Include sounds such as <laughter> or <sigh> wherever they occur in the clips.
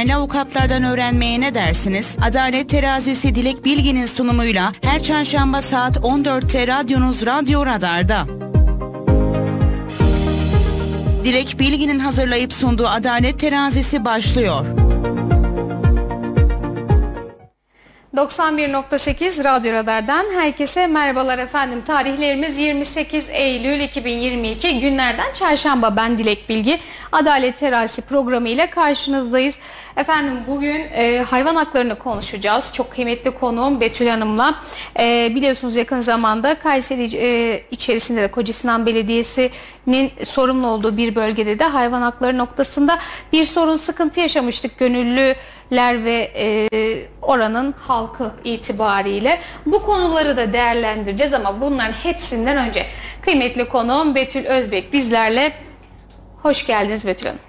Değerli avukatlardan öğrenmeye ne dersiniz? Adalet Terazisi Dilek Bilgin'in sunumuyla her çarşamba saat 14'te radyonuz Radyo Radar'da. Dilek Bilgin'in hazırlayıp sunduğu Adalet Terazisi başlıyor. 91.8 Radyo Radar'dan herkese merhabalar efendim. Tarihlerimiz 28 Eylül 2022 günlerden çarşamba ben Dilek Bilgi. Adalet Terasi programı ile karşınızdayız. Efendim bugün e, hayvan haklarını konuşacağız. Çok kıymetli konuğum Betül Hanım'la. E, biliyorsunuz yakın zamanda Kayseri e, içerisinde de Kocasinan Belediyesi'nin sorumlu olduğu bir bölgede de hayvan hakları noktasında bir sorun sıkıntı yaşamıştık gönüllüler ve e, oranın halkı itibariyle. Bu konuları da değerlendireceğiz ama bunların hepsinden önce kıymetli konuğum Betül Özbek bizlerle. Hoş geldiniz Betül Hanım.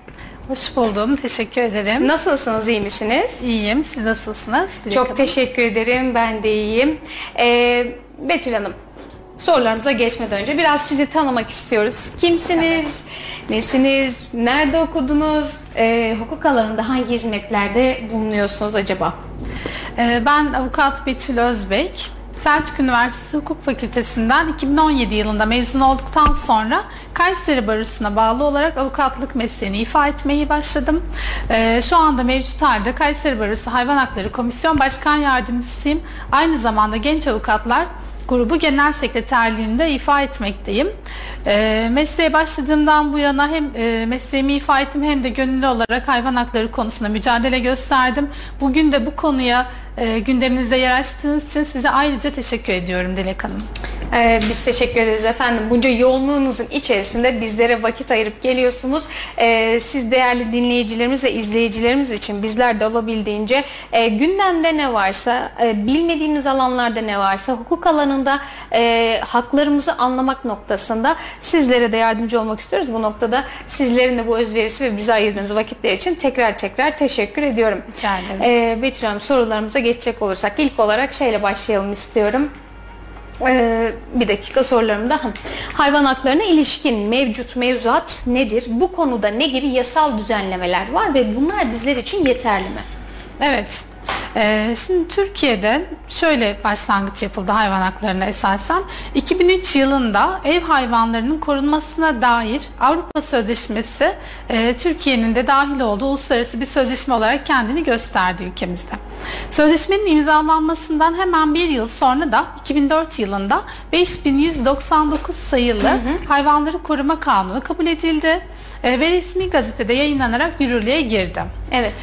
Hoş buldum. Teşekkür ederim. Nasılsınız? iyi misiniz? İyiyim. Siz nasılsınız? Dilek Çok Hanım? teşekkür ederim. Ben de iyiyim. Ee, Betül Hanım, sorularımıza geçmeden önce biraz sizi tanımak istiyoruz. Kimsiniz? Nesiniz? Nerede okudunuz? Ee, hukuk alanında hangi hizmetlerde bulunuyorsunuz acaba? Ee, ben avukat Betül Özbek. Selçuk Üniversitesi Hukuk Fakültesinden 2017 yılında mezun olduktan sonra Kayseri Barosu'na bağlı olarak avukatlık mesleğini ifa etmeyi başladım. Ee, şu anda mevcut halde Kayseri Barosu Hayvan Hakları Komisyon Başkan Yardımcısıyım. Aynı zamanda genç avukatlar grubu genel sekreterliğinde ifa etmekteyim. E, mesleğe başladığımdan bu yana hem e, mesleğimi ifa ettim hem de gönüllü olarak hayvan hakları konusunda mücadele gösterdim. Bugün de bu konuya e, gündeminizde yer açtığınız için size ayrıca teşekkür ediyorum Dilek Hanım. Ee, biz teşekkür ederiz efendim. Bunca yoğunluğunuzun içerisinde bizlere vakit ayırıp geliyorsunuz. Ee, siz değerli dinleyicilerimiz ve izleyicilerimiz için bizler de olabildiğince e, gündemde ne varsa, e, bilmediğimiz alanlarda ne varsa, hukuk alanında e, haklarımızı anlamak noktasında sizlere de yardımcı olmak istiyoruz. Bu noktada sizlerin de bu özverisi ve bize ayırdığınız vakitler için tekrar tekrar teşekkür ediyorum. Rica ederim. Ee, Betül Hanım sorularımıza geçecek olursak ilk olarak şeyle başlayalım istiyorum. Ee, bir dakika sorularımda hayvan haklarına ilişkin mevcut mevzuat nedir? Bu konuda ne gibi yasal düzenlemeler var ve bunlar bizler için yeterli mi? Evet. Ee, şimdi Türkiye'de şöyle başlangıç yapıldı hayvan haklarına esasen. 2003 yılında ev hayvanlarının korunmasına dair Avrupa Sözleşmesi e, Türkiye'nin de dahil olduğu uluslararası bir sözleşme olarak kendini gösterdi ülkemizde. Sözleşmenin imzalanmasından hemen bir yıl sonra da 2004 yılında 5199 sayılı hı hı. hayvanları koruma kanunu kabul edildi ve resmi gazetede yayınlanarak yürürlüğe girdi. Evet.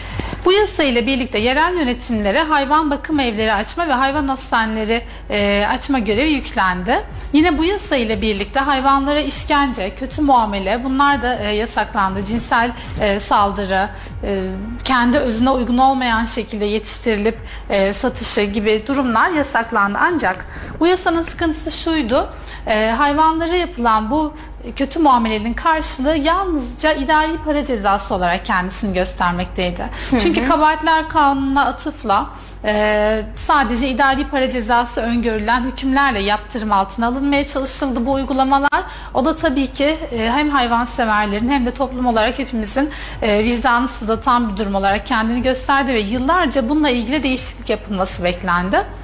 Bu yasa ile birlikte yerel yönetimlere hayvan bakım evleri açma ve hayvan hastaneleri e, açma görevi yüklendi. Yine bu yasa ile birlikte hayvanlara işkence, kötü muamele bunlar da e, yasaklandı. Cinsel e, saldırı, e, kendi özüne uygun olmayan şekilde yetiştirilip e, satışı gibi durumlar yasaklandı. Ancak bu yasanın sıkıntısı şuydu. E, hayvanlara yapılan bu kötü muamelenin karşılığı yalnızca idari para cezası olarak kendisini göstermekteydi. Hı hı. Çünkü kabahatler kanununa atıfla e, sadece idari para cezası öngörülen hükümlerle yaptırım altına alınmaya çalışıldı bu uygulamalar. O da tabii ki e, hem hayvanseverlerin hem de toplum olarak hepimizin e, vicdanı sızlatan bir durum olarak kendini gösterdi ve yıllarca bununla ilgili değişiklik yapılması beklendi.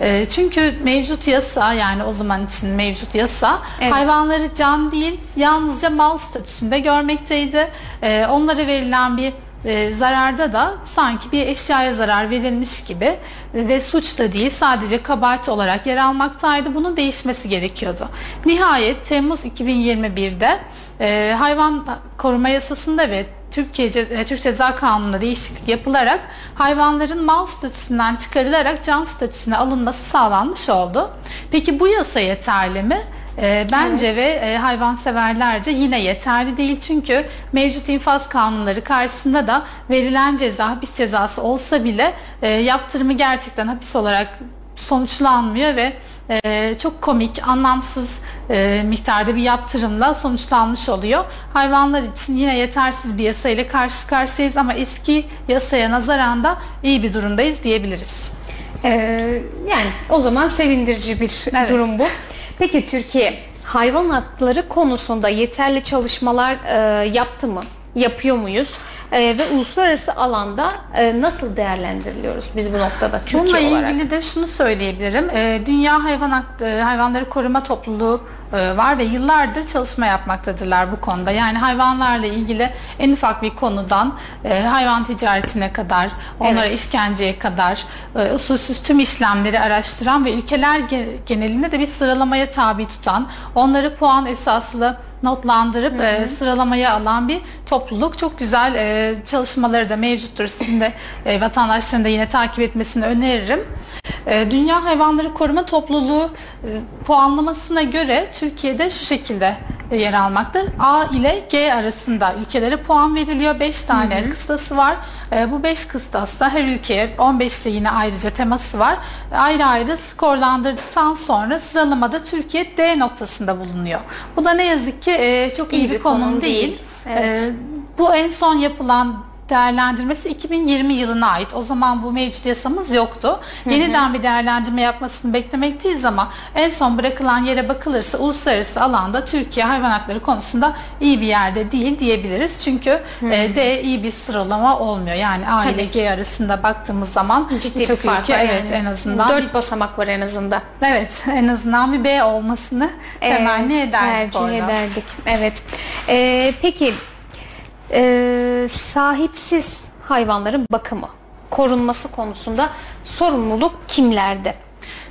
E, çünkü mevcut yasa yani o zaman için mevcut yasa evet. hayvanları can değil yalnızca mal statüsünde görmekteydi. E, onlara verilen bir e, zararda da sanki bir eşyaya zarar verilmiş gibi ve suç da değil sadece kabahat olarak yer almaktaydı. Bunun değişmesi gerekiyordu. Nihayet Temmuz 2021'de e, hayvan koruma yasasında ve Türkiye e, Türk Ceza Kanunu'nda değişiklik yapılarak hayvanların mal statüsünden çıkarılarak can statüsüne alınması sağlanmış oldu. Peki bu yasa yeterli mi? E, bence evet. ve e, hayvanseverlerce yine yeterli değil çünkü mevcut infaz kanunları karşısında da verilen ceza hapis cezası olsa bile e, yaptırımı gerçekten hapis olarak sonuçlanmıyor ve e, çok komik, anlamsız e, miktarda bir yaptırımla sonuçlanmış oluyor. Hayvanlar için yine yetersiz bir yasa ile karşı karşıyayız ama eski yasaya nazaran da iyi bir durumdayız diyebiliriz. Ee, yani o zaman sevindirici bir evet. durum bu. Peki Türkiye hayvan hakları konusunda yeterli çalışmalar e, yaptı mı? Yapıyor muyuz? Ee, ve uluslararası alanda e, nasıl değerlendiriliyoruz biz bu noktada Türkiye Bununla olarak? ilgili de şunu söyleyebilirim. Ee, Dünya Hayvan Hak- e, Hayvanları Koruma Topluluğu e, var ve yıllardır çalışma yapmaktadırlar bu konuda. Yani hayvanlarla ilgili en ufak bir konudan e, hayvan ticaretine kadar, onlara Evet. işkenceye kadar e, usulsüz tüm işlemleri araştıran ve ülkeler ge- genelinde de bir sıralamaya tabi tutan, onları puan esaslı notlandırıp e, sıralamaya alan bir topluluk. Çok güzel e, çalışmaları da mevcuttur. Sizin de e, vatandaşların da yine takip etmesini öneririm. E, Dünya Hayvanları Koruma Topluluğu e, puanlamasına göre Türkiye'de şu şekilde e, yer almakta. A ile G arasında ülkelere puan veriliyor. 5 tane kıstası var. E, bu 5 kıstasta her ülkeye 15'te yine ayrıca teması var. Ayrı ayrı skorlandırdıktan sonra sıralamada Türkiye D noktasında bulunuyor. Bu da ne yazık ki e, çok iyi, bir, konum, değil. Evet. E, bu en son yapılan değerlendirmesi 2020 yılına ait. O zaman bu mevcut yasamız yoktu. Yeniden bir değerlendirme yapmasını beklemekteyiz ama en son bırakılan yere bakılırsa uluslararası alanda Türkiye hayvan hakları konusunda iyi bir yerde değil diyebiliriz. Çünkü e, D iyi bir sıralama olmuyor. Yani A ile. G arasında baktığımız zaman Ciddi bir birçok fark ülke var evet yani. en azından bir- Dört basamak var en azından. evet <laughs> en azından bir B olmasını temenni Ee, ederdik tercih ederdik. Evet. Ee, peki e, sahipsiz hayvanların bakımı, korunması konusunda sorumluluk kimlerde?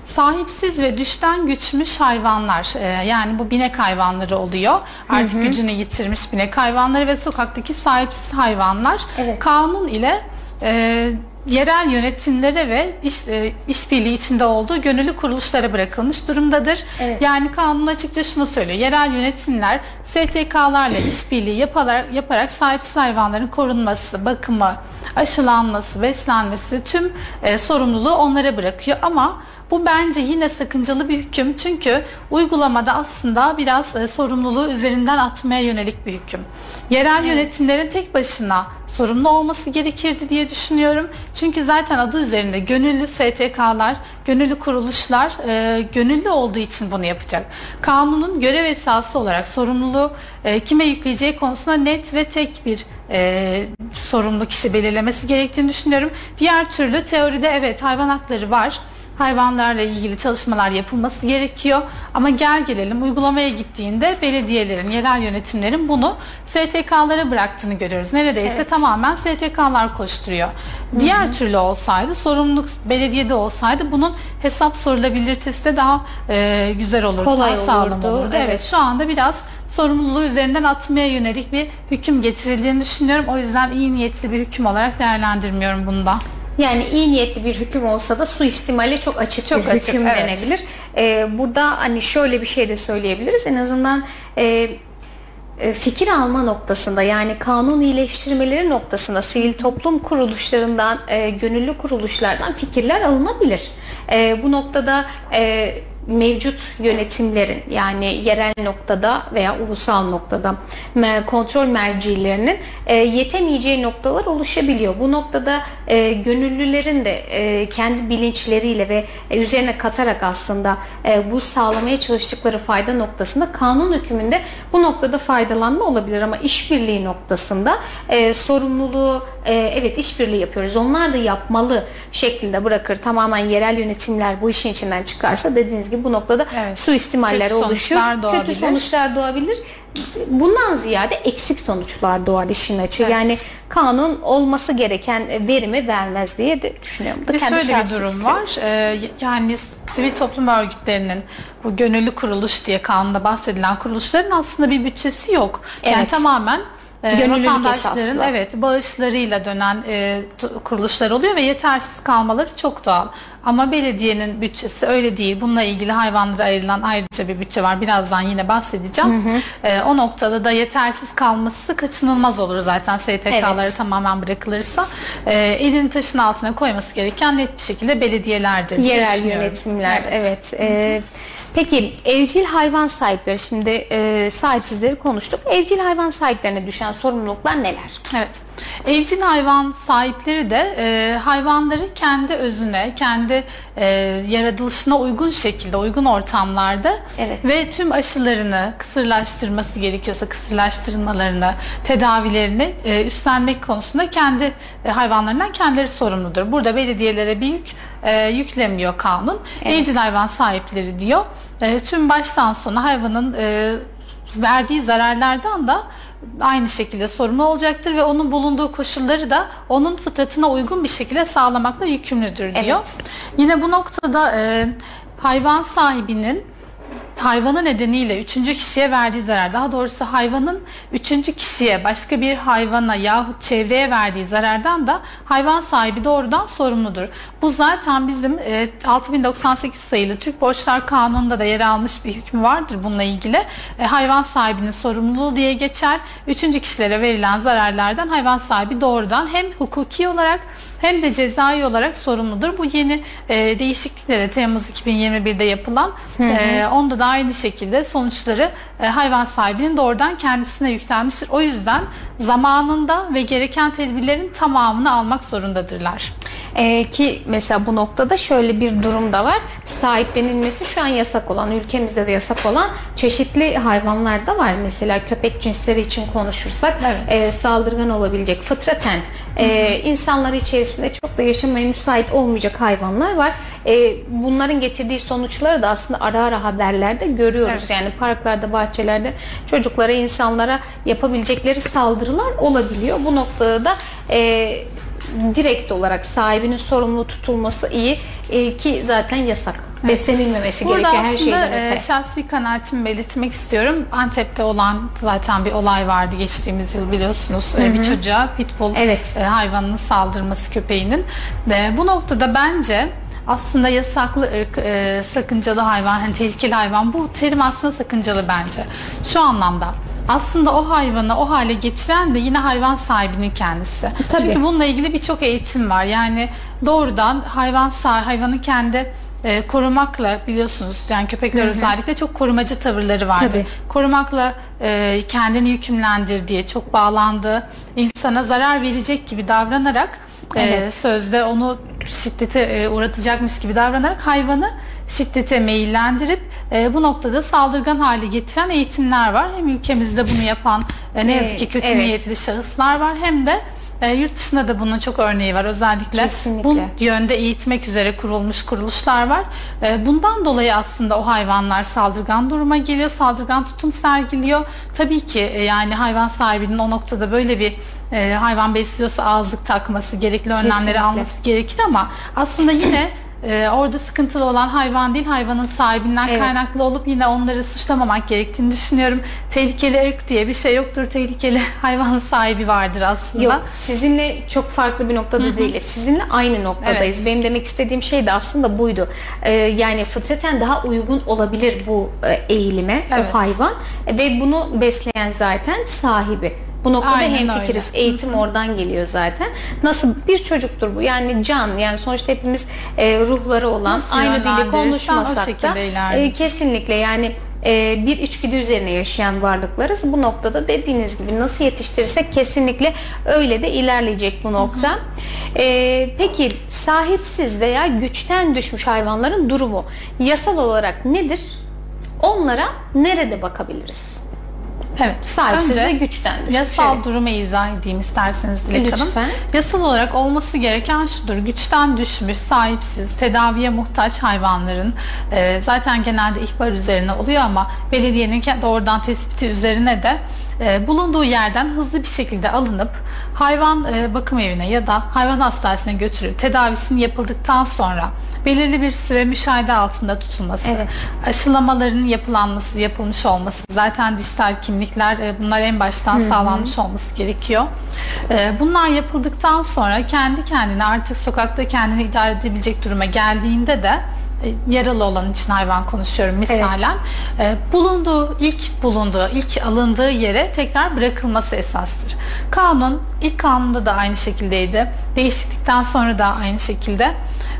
Sahipsiz ve düşten güçmüş hayvanlar e, yani bu binek hayvanları oluyor. Artık gücünü yitirmiş binek hayvanları ve sokaktaki sahipsiz hayvanlar Evet. kanun ile e, yerel yönetimlere ve iş, e, işbirliği içinde olduğu gönüllü kuruluşlara bırakılmış durumdadır. Evet. Yani kanun açıkça şunu söylüyor. Yerel yönetimler STK'larla <clears throat> işbirliği yaparak, yaparak sahipsiz hayvanların korunması, bakımı, aşılanması, beslenmesi tüm e, sorumluluğu onlara bırakıyor ama bu bence yine sakıncalı bir hüküm çünkü uygulamada aslında biraz e, sorumluluğu üzerinden atmaya yönelik bir hüküm. Yerel yönetimlerin tek başına sorumlu olması gerekirdi diye düşünüyorum. Çünkü zaten adı üzerinde gönüllü STK'lar, gönüllü kuruluşlar e, gönüllü olduğu için bunu yapacak. Kanunun görev esası olarak sorumluluğu e, kime yükleyeceği konusunda net ve tek bir e, sorumlu kişi belirlemesi gerektiğini düşünüyorum. Diğer türlü teoride evet hayvan hakları var. Hayvanlarla ilgili çalışmalar yapılması gerekiyor. Ama gel gelelim uygulamaya gittiğinde belediyelerin, yerel yönetimlerin bunu STK'lara bıraktığını görüyoruz. Neredeyse Evet. tamamen STK'lar koşturuyor. Diğer türlü olsaydı, sorumluluk belediyede olsaydı bunun hesap sorulabilitesi de daha e, güzel olurdu, Kolay daha sağlam olurdu, olurdu. Evet. evet. şu anda biraz sorumluluğu üzerinden atmaya yönelik bir hüküm getirildiğini düşünüyorum. O yüzden iyi niyetli bir hüküm olarak değerlendirmiyorum bunu da. Yani iyi niyetli bir hüküm olsa da suistimale çok açık Çok bir açık, hüküm evet. denebilir. Ee, burada hani şöyle bir şey de söyleyebiliriz. En azından e, e, fikir alma noktasında yani kanun iyileştirmeleri noktasında sivil toplum kuruluşlarından, e, gönüllü kuruluşlardan fikirler alınabilir. E, bu noktada e, mevcut yönetimlerin yani yerel noktada veya ulusal noktada kontrol mercilerinin e, yetemeyeceği noktalar oluşabiliyor. Bu noktada e, gönüllülerin de e, kendi bilinçleriyle ve üzerine katarak aslında bu sağlamaya çalıştıkları fayda noktasında kanun hükmünde bu noktada faydalanma olabilir ama işbirliği noktasında sorumluluğu evet işbirliği yapıyoruz. Onlar da yapmalı şeklinde bırakır. Tamamen yerel yönetimler bu işin içinden çıkarsa dediğiniz gibi bu noktada Evet. suistimaller Kötü oluşur. sonuçlar doğabilir. Kötü sonuçlar doğabilir. Bundan ziyade eksik sonuçlar doğar işin açığı. Evet. Yani kanun olması gereken verimi vermez diye de düşünüyorum. Da Bir kendi şöyle bir durum fikrim. var. Ee, yani sivil toplum örgütlerinin bu gönüllü kuruluş diye kanunda bahsedilen kuruluşların aslında bir bütçesi yok. Yani Evet. tamamen Gönüllülük vatandaşların esaslı. evet bağışlarıyla dönen e, kuruluşlar oluyor ve yetersiz kalmaları çok doğal. Ama belediyenin bütçesi öyle değil. Bununla ilgili hayvanlara ayrılan ayrıca bir bütçe var. Birazdan yine bahsedeceğim. E, o noktada da yetersiz kalması kaçınılmaz olur zaten STK'lara Evet. tamamen bırakılırsa. E, elini taşın altına koyması gereken net bir şekilde belediyelerdir diye Yerel yönetimler evet. Ee, Peki evcil hayvan sahipleri şimdi e, sahipsizleri konuştuk. Evcil hayvan sahiplerine düşen sorumluluklar neler? Evet. Evcil hayvan sahipleri de e, hayvanları kendi özüne, kendi e, yaratılışına uygun şekilde, uygun ortamlarda Evet. ve tüm aşılarını kısırlaştırması gerekiyorsa kısırlaştırmalarını, tedavilerini e, üstlenmek konusunda kendi e, hayvanlarından kendileri sorumludur. Burada belediyelere bir yük e, yüklemiyor kanun. Evet. Evcil hayvan sahipleri diyor. E, tüm baştan sona hayvanın e, verdiği zararlardan da aynı şekilde sorumlu olacaktır ve onun bulunduğu koşulları da onun fıtratına uygun bir şekilde sağlamakla yükümlüdür diyor. Evet. Yine bu noktada e, hayvan sahibinin hayvanı nedeniyle üçüncü kişiye verdiği zarar, daha doğrusu hayvanın üçüncü kişiye, başka bir hayvana yahut çevreye verdiği zarardan da hayvan sahibi doğrudan sorumludur. Bu zaten bizim e, 6098 sayılı Türk Borçlar Kanunu'nda da yer almış bir hükmü vardır bununla ilgili. E, hayvan sahibinin sorumluluğu diye geçer. Üçüncü kişilere verilen zararlardan hayvan sahibi doğrudan hem hukuki olarak hem de cezai olarak sorumludur. Bu yeni e, değişiklikle de Temmuz 2021'de yapılan e, onda da aynı şekilde sonuçları hayvan sahibinin doğrudan kendisine yüklenmiştir. O yüzden zamanında ve gereken tedbirlerin tamamını almak zorundadırlar. Ee, ki mesela bu noktada şöyle bir durum da var. Sahiplenilmesi şu an yasak olan, ülkemizde de yasak olan çeşitli hayvanlar da var. Mesela köpek cinsleri için konuşursak Evet. e, saldırgan olabilecek fıtraten e, insanlar içerisinde çok da yaşamaya müsait olmayacak hayvanlar var. E, bunların getirdiği sonuçları da aslında ara ara haberlerde görüyoruz. Evet. Yani parklarda, bahçelerde çocuklara, insanlara yapabilecekleri saldırılar olabiliyor. Bu noktada da e, direkt olarak sahibinin sorumlu tutulması iyi E, ki zaten yasak. Beslenilmemesi Burada gerekiyor her şeyden e, öte. şahsi kanaatimi belirtmek istiyorum. Antep'te olan zaten bir olay vardı geçtiğimiz yıl biliyorsunuz. E, Bir çocuğa pitbull Evet. e, hayvanının saldırması köpeğinin. Bu noktada bence aslında yasaklı ırk, e, sakıncalı hayvan, hani tehlikeli hayvan bu terim aslında sakıncalı bence. Şu anlamda aslında o hayvanı o hale getiren de yine hayvan sahibinin kendisi. Tabii. Çünkü bununla ilgili birçok eğitim var. Yani doğrudan hayvan sah hayvanı kendi e, korumakla biliyorsunuz yani köpekler özellikle çok korumacı tavırları vardır. Tabii. Korumakla e, kendini yükümlendirdiği, çok bağlandığı, insana zarar verecek gibi davranarak e, Evet. sözde onu şiddete e, uğratacakmış gibi davranarak hayvanı şiddete meyillendirip e, bu noktada saldırgan hale getiren eğitimler var. Hem ülkemizde bunu yapan e, ne E, yazık ki kötü evet. niyetli şahıslar var hem de e, yurt dışında da bunun çok örneği var. Özellikle Kesinlikle. bu yönde eğitmek üzere kurulmuş kuruluşlar var. E, bundan dolayı aslında o hayvanlar saldırgan duruma geliyor, saldırgan tutum sergiliyor. Tabii ki e, yani hayvan sahibinin o noktada böyle bir e, hayvan besliyorsa ağızlık takması, gerekli önlemleri Kesinlikle. alması gerekir ama aslında yine e, orada sıkıntılı olan hayvan değil hayvanın sahibinden Evet. kaynaklı olup yine onları suçlamamak gerektiğini düşünüyorum. Tehlikeli ırk diye bir şey yoktur. Tehlikeli <laughs> hayvan sahibi vardır aslında. Yok sizinle çok farklı bir noktada değiliz. Sizinle aynı noktadayız. Benim demek istediğim şey de aslında buydu. Ee, yani fıtraten daha uygun olabilir bu e, eğilime Evet. o hayvan ve bunu besleyen zaten sahibi. Bu noktada Aynen hemfikiriz. öyle. Eğitim oradan geliyor zaten. Nasıl bir çocuktur bu? Yani can. Yani sonuçta hepimiz e, ruhları olan, Nasıl aynı dili konuşmasak da e, kesinlikle yani e, bir içgüdü üzerine yaşayan varlıklarız. Bu noktada dediğiniz gibi nasıl yetiştirirsek kesinlikle öyle de ilerleyecek bu nokta. E, peki sahipsiz veya güçten düşmüş hayvanların durumu yasal olarak nedir? Onlara nerede bakabiliriz? Evet. Sahipsiz Önce ve güçten düşmüş. Yasal Evet. durumu izah edeyim isterseniz Dilek Hanım. Lütfen. Yasal olarak olması gereken şudur. Güçten düşmüş, sahipsiz, tedaviye muhtaç hayvanların e, zaten genelde ihbar üzerine oluyor ama belediyenin doğrudan tespiti üzerine de e, bulunduğu yerden hızlı bir şekilde alınıp hayvan e, bakım evine ya da hayvan hastanesine götürüp tedavisinin yapıldıktan sonra belirli bir süre müşahede altında tutulması, Evet. aşılamaların yapılanması, yapılmış olması, zaten dijital kimlikler e, bunlar en baştan sağlanmış olması gerekiyor. E, Bunlar yapıldıktan sonra kendi kendine artık sokakta kendini idare edebilecek duruma geldiğinde de yaralı olan için hayvan konuşuyorum misalen evet. e, bulunduğu ilk bulunduğu ilk alındığı yere tekrar bırakılması esastır. Kanun ilk kanunda da aynı şekildeydi. Değişiklikten sonra da aynı şekilde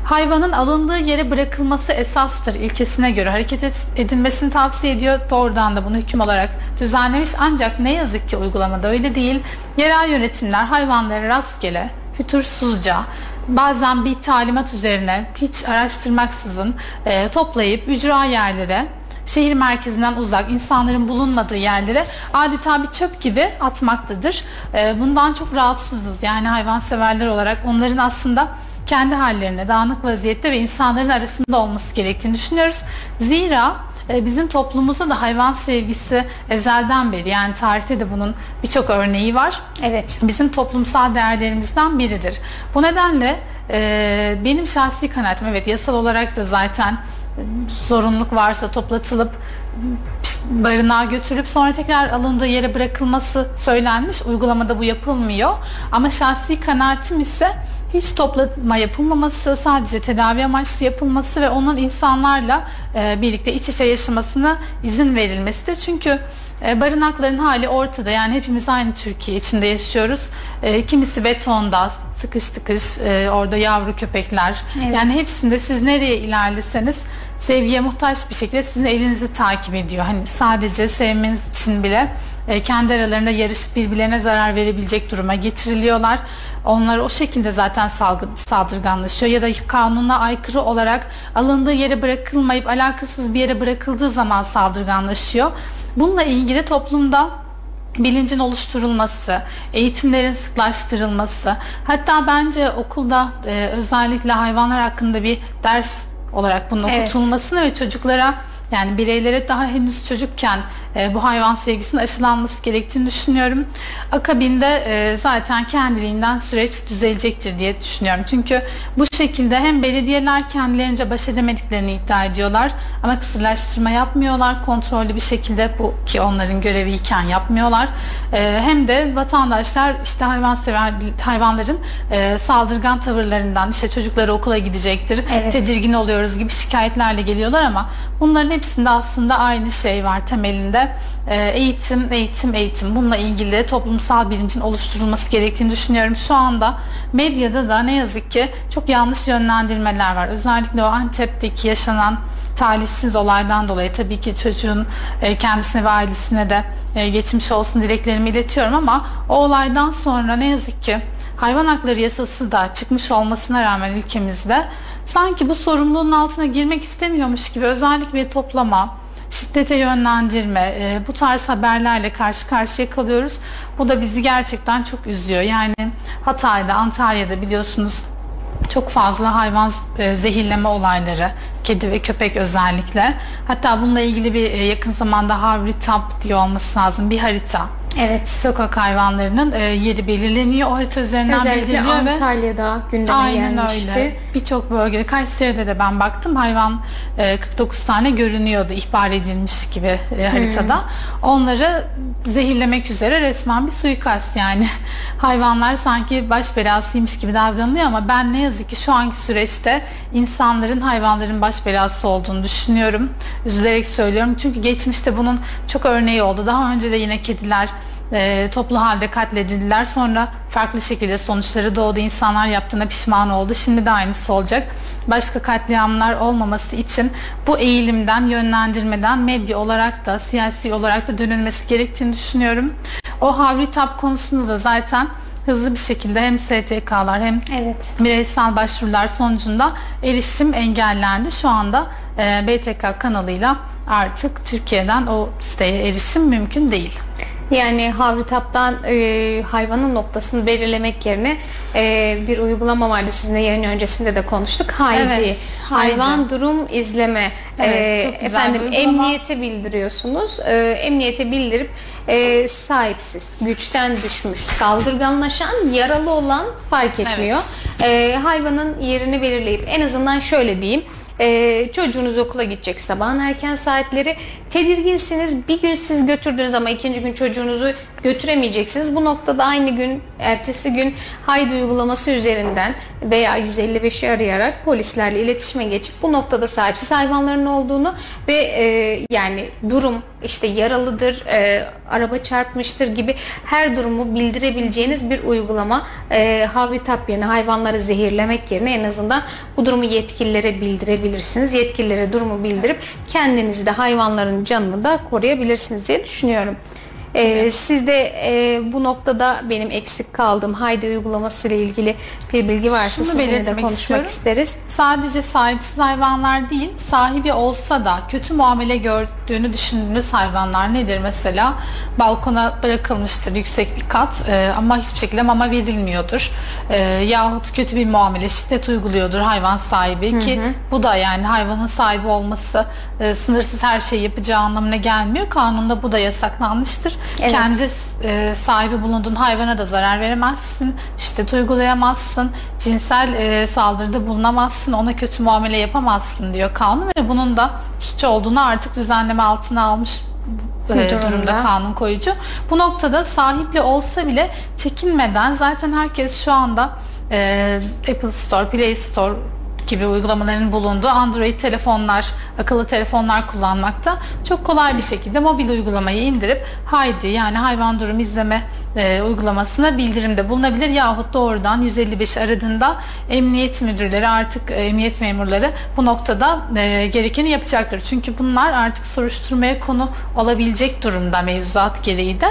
hayvanın alındığı yere bırakılması esastır ilkesine göre hareket edilmesini tavsiye ediyor. Doğrudan da bunu hüküm olarak düzenlemiş ancak ne yazık ki uygulamada öyle değil. Yerel yönetimler hayvanları rastgele, fütursuzca, bazen bir talimat üzerine hiç araştırmaksızın e, toplayıp ücra yerlere şehir merkezinden uzak insanların bulunmadığı yerlere adeta bir çöp gibi atmaktadır. E, bundan çok rahatsızız yani hayvanseverler olarak onların aslında kendi hallerine dağınık vaziyette ve insanların arasında olması gerektiğini düşünüyoruz. Zira bizim toplumumuzda da hayvan sevgisi ezelden beri yani tarihte de bunun birçok örneği var. Evet. Bizim toplumsal değerlerimizden biridir. Bu nedenle e, benim şahsi kanaatim evet yasal olarak da zaten zorunluluk varsa toplatılıp barınağa götürüp sonra tekrar alındığı yere bırakılması söylenmiş. Uygulamada bu yapılmıyor. Ama şahsi kanaatim ise hiç toplama yapılmaması, sadece tedavi amaçlı yapılması ve onun insanlarla e, birlikte iç içe yaşamasına izin verilmesidir. Çünkü e, barınakların hali ortada. Yani hepimiz aynı Türkiye içinde yaşıyoruz. E, kimisi betonda, sıkış tıkış, e, orada yavru köpekler. Evet. Yani hepsinde siz nereye ilerleseniz sevgiye muhtaç bir şekilde sizin elinizi takip ediyor. Hani sadece sevmeniz için bile e, kendi aralarında yarışıp birbirlerine zarar verebilecek duruma getiriliyorlar. Onlar o şekilde zaten salgı, saldırganlaşıyor ya da kanuna aykırı olarak alındığı yere bırakılmayıp alakasız bir yere bırakıldığı zaman saldırganlaşıyor. Bununla ilgili toplumda bilincin oluşturulması, eğitimlerin sıklaştırılması, hatta bence okulda e, özellikle hayvanlar hakkında bir ders olarak bunun evet. okutulmasını ve çocuklara yani bireylere daha henüz çocukken e, bu hayvan sevgisinin aşılanması gerektiğini düşünüyorum. Akabinde e, zaten kendiliğinden süreç düzelecektir diye düşünüyorum. Çünkü bu şekilde hem belediyeler kendilerince baş edemediklerini iddia ediyorlar ama kısırlaştırma yapmıyorlar. Kontrollü bir şekilde bu ki onların göreviyken yapmıyorlar. E, hem de vatandaşlar işte hayvansever hayvanların e, saldırgan tavırlarından işte çocukları okula gidecektir. Evet. Tedirgin oluyoruz gibi şikayetlerle geliyorlar ama bunların hepsinde aslında aynı şey var temelinde e, eğitim, eğitim, eğitim. Bununla ilgili toplumsal bilincin oluşturulması gerektiğini düşünüyorum. Şu anda medyada da ne yazık ki çok yanlış yönlendirmeler var. Özellikle o Antep'teki yaşanan talihsiz olaydan dolayı tabii ki çocuğun e, kendisine ve ailesine de e, geçmiş olsun dileklerimi iletiyorum ama o olaydan sonra ne yazık ki hayvan hakları yasası da çıkmış olmasına rağmen ülkemizde sanki bu sorumluluğun altına girmek istemiyormuş gibi özellikle toplama, şiddete yönlendirme, e, bu tarz haberlerle karşı karşıya kalıyoruz. Bu da bizi gerçekten çok üzüyor. Yani Hatay'da, Antalya'da biliyorsunuz çok fazla hayvan e, zehirleme olayları, kedi ve köpek özellikle. Hatta bununla ilgili bir e, yakın zamanda Havri Tap diye olması lazım bir harita Evet. Sokak hayvanlarının e, yeri belirleniyor. O harita üzerinden Özellikle belirleniyor Antalya'da gündeme Aynen gelmişti. öyle. Birçok bölgede Kayseri'de de ben baktım hayvan e, 49 tane görünüyordu ihbar edilmiş gibi e, haritada. Hmm. Onları zehirlemek üzere resmen bir suikast yani. <laughs> Hayvanlar sanki baş belasıymış gibi davranılıyor ama ben ne yazık ki şu anki süreçte insanların hayvanların baş belası olduğunu düşünüyorum. Üzülerek söylüyorum. Çünkü geçmişte bunun çok örneği oldu. Daha önce de yine kediler e, toplu halde katledildiler. Sonra farklı şekilde sonuçları doğdu. İnsanlar yaptığına pişman oldu. Şimdi de aynısı olacak. Başka katliamlar olmaması için bu eğilimden, yönlendirmeden medya olarak da, siyasi olarak da dönülmesi gerektiğini düşünüyorum. O havri tap konusunda da zaten hızlı bir şekilde hem STK'lar hem evet. bireysel başvurular sonucunda erişim engellendi. Şu anda e, BTK kanalıyla artık Türkiye'den o siteye erişim mümkün değil. Yani Havritap'tan e, hayvanın noktasını belirlemek yerine e, bir uygulama vardı sizinle yayın öncesinde de konuştuk. Haydi. Evet, hayvan haydi. durum izleme. Evet, e, çok güzel efendim emniyete bildiriyorsunuz. E, emniyete bildirip e, sahipsiz, güçten düşmüş, saldırganlaşan, yaralı olan fark etmiyor. Evet. E, hayvanın yerini belirleyip en azından şöyle diyeyim ee, çocuğunuz okula gidecek sabahın erken saatleri. Tedirginsiniz. Bir gün siz götürdünüz ama ikinci gün çocuğunuzu götüremeyeceksiniz. Bu noktada aynı gün, ertesi gün haydi uygulaması üzerinden veya 155'i arayarak polislerle iletişime geçip bu noktada sahipsiz hayvanların olduğunu ve e, yani durum işte yaralıdır, e, araba çarpmıştır gibi her durumu bildirebileceğiniz bir uygulama. E, Havritap yerine hayvanları zehirlemek yerine en azından bu durumu yetkililere bildirebilirsiniz. Yetkililere durumu bildirip kendinizi de hayvanların canını da koruyabilirsiniz diye düşünüyorum. Ee, siz de e, bu noktada benim eksik kaldığım Haydi uygulaması ile ilgili bir bilgi varsa Şunu sizinle de belirtmek konuşmak istiyorum. isteriz. Sadece sahipsiz hayvanlar değil, sahibi olsa da kötü muamele gördüğünü düşündüğünüz hayvanlar nedir mesela? Balkona bırakılmıştır yüksek bir kat e, ama hiçbir şekilde mama verilmiyordur. E, yahut kötü bir muamele, şiddet uyguluyordur hayvan sahibi ki bu da yani hayvanın sahibi olması e, sınırsız her şeyi yapacağı anlamına gelmiyor. Kanunda bu da yasaklanmıştır. Evet. Kendi e, sahibi bulunduğun hayvana da zarar veremezsin, şiddet uygulayamazsın, cinsel e, saldırıda bulunamazsın, ona kötü muamele yapamazsın diyor kanun ve bunun da suç olduğunu artık düzenleme altına almış e, durumda. durumda kanun koyucu. Bu noktada sahipli olsa bile çekinmeden zaten herkes şu anda e, Apple Store, Play Store gibi uygulamaların bulunduğu Android telefonlar, akıllı telefonlar kullanmakta. Çok kolay bir şekilde mobil uygulamayı indirip Haydi yani hayvan durum izleme e, uygulamasına bildirimde bulunabilir yahut doğrudan 155 aradığında emniyet müdürleri artık e, emniyet memurları bu noktada e, gerekeni yapacaktır. Çünkü bunlar artık soruşturmaya konu olabilecek durumda mevzuat gereği de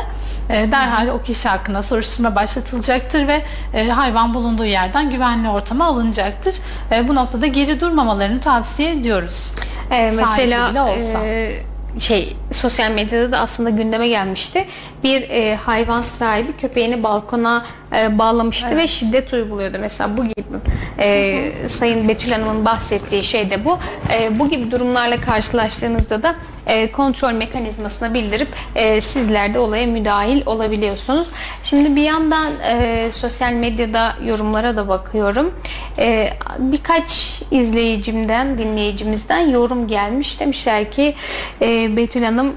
e, derhal o kişi hakkında soruşturma başlatılacaktır ve e, hayvan bulunduğu yerden güvenli ortama alınacaktır. E, bu noktada geri durmamalarını tavsiye ediyoruz. Bile mesela olsa. e, şey sosyal medyada da aslında gündeme gelmişti. Bir e, hayvan sahibi köpeğini balkona e, bağlamıştı ve şiddet uyguluyordu. Mesela bu gibi e, Sayın Betül Hanım'ın bahsettiği şey de bu. E, bu gibi durumlarla karşılaştığınızda da e, kontrol mekanizmasına bildirip e, sizler de olaya müdahil olabiliyorsunuz. Şimdi bir yandan e, sosyal medyada yorumlara da bakıyorum. E, birkaç izleyicimden, dinleyicimizden yorum gelmiş. Demişler ki Betül Hanım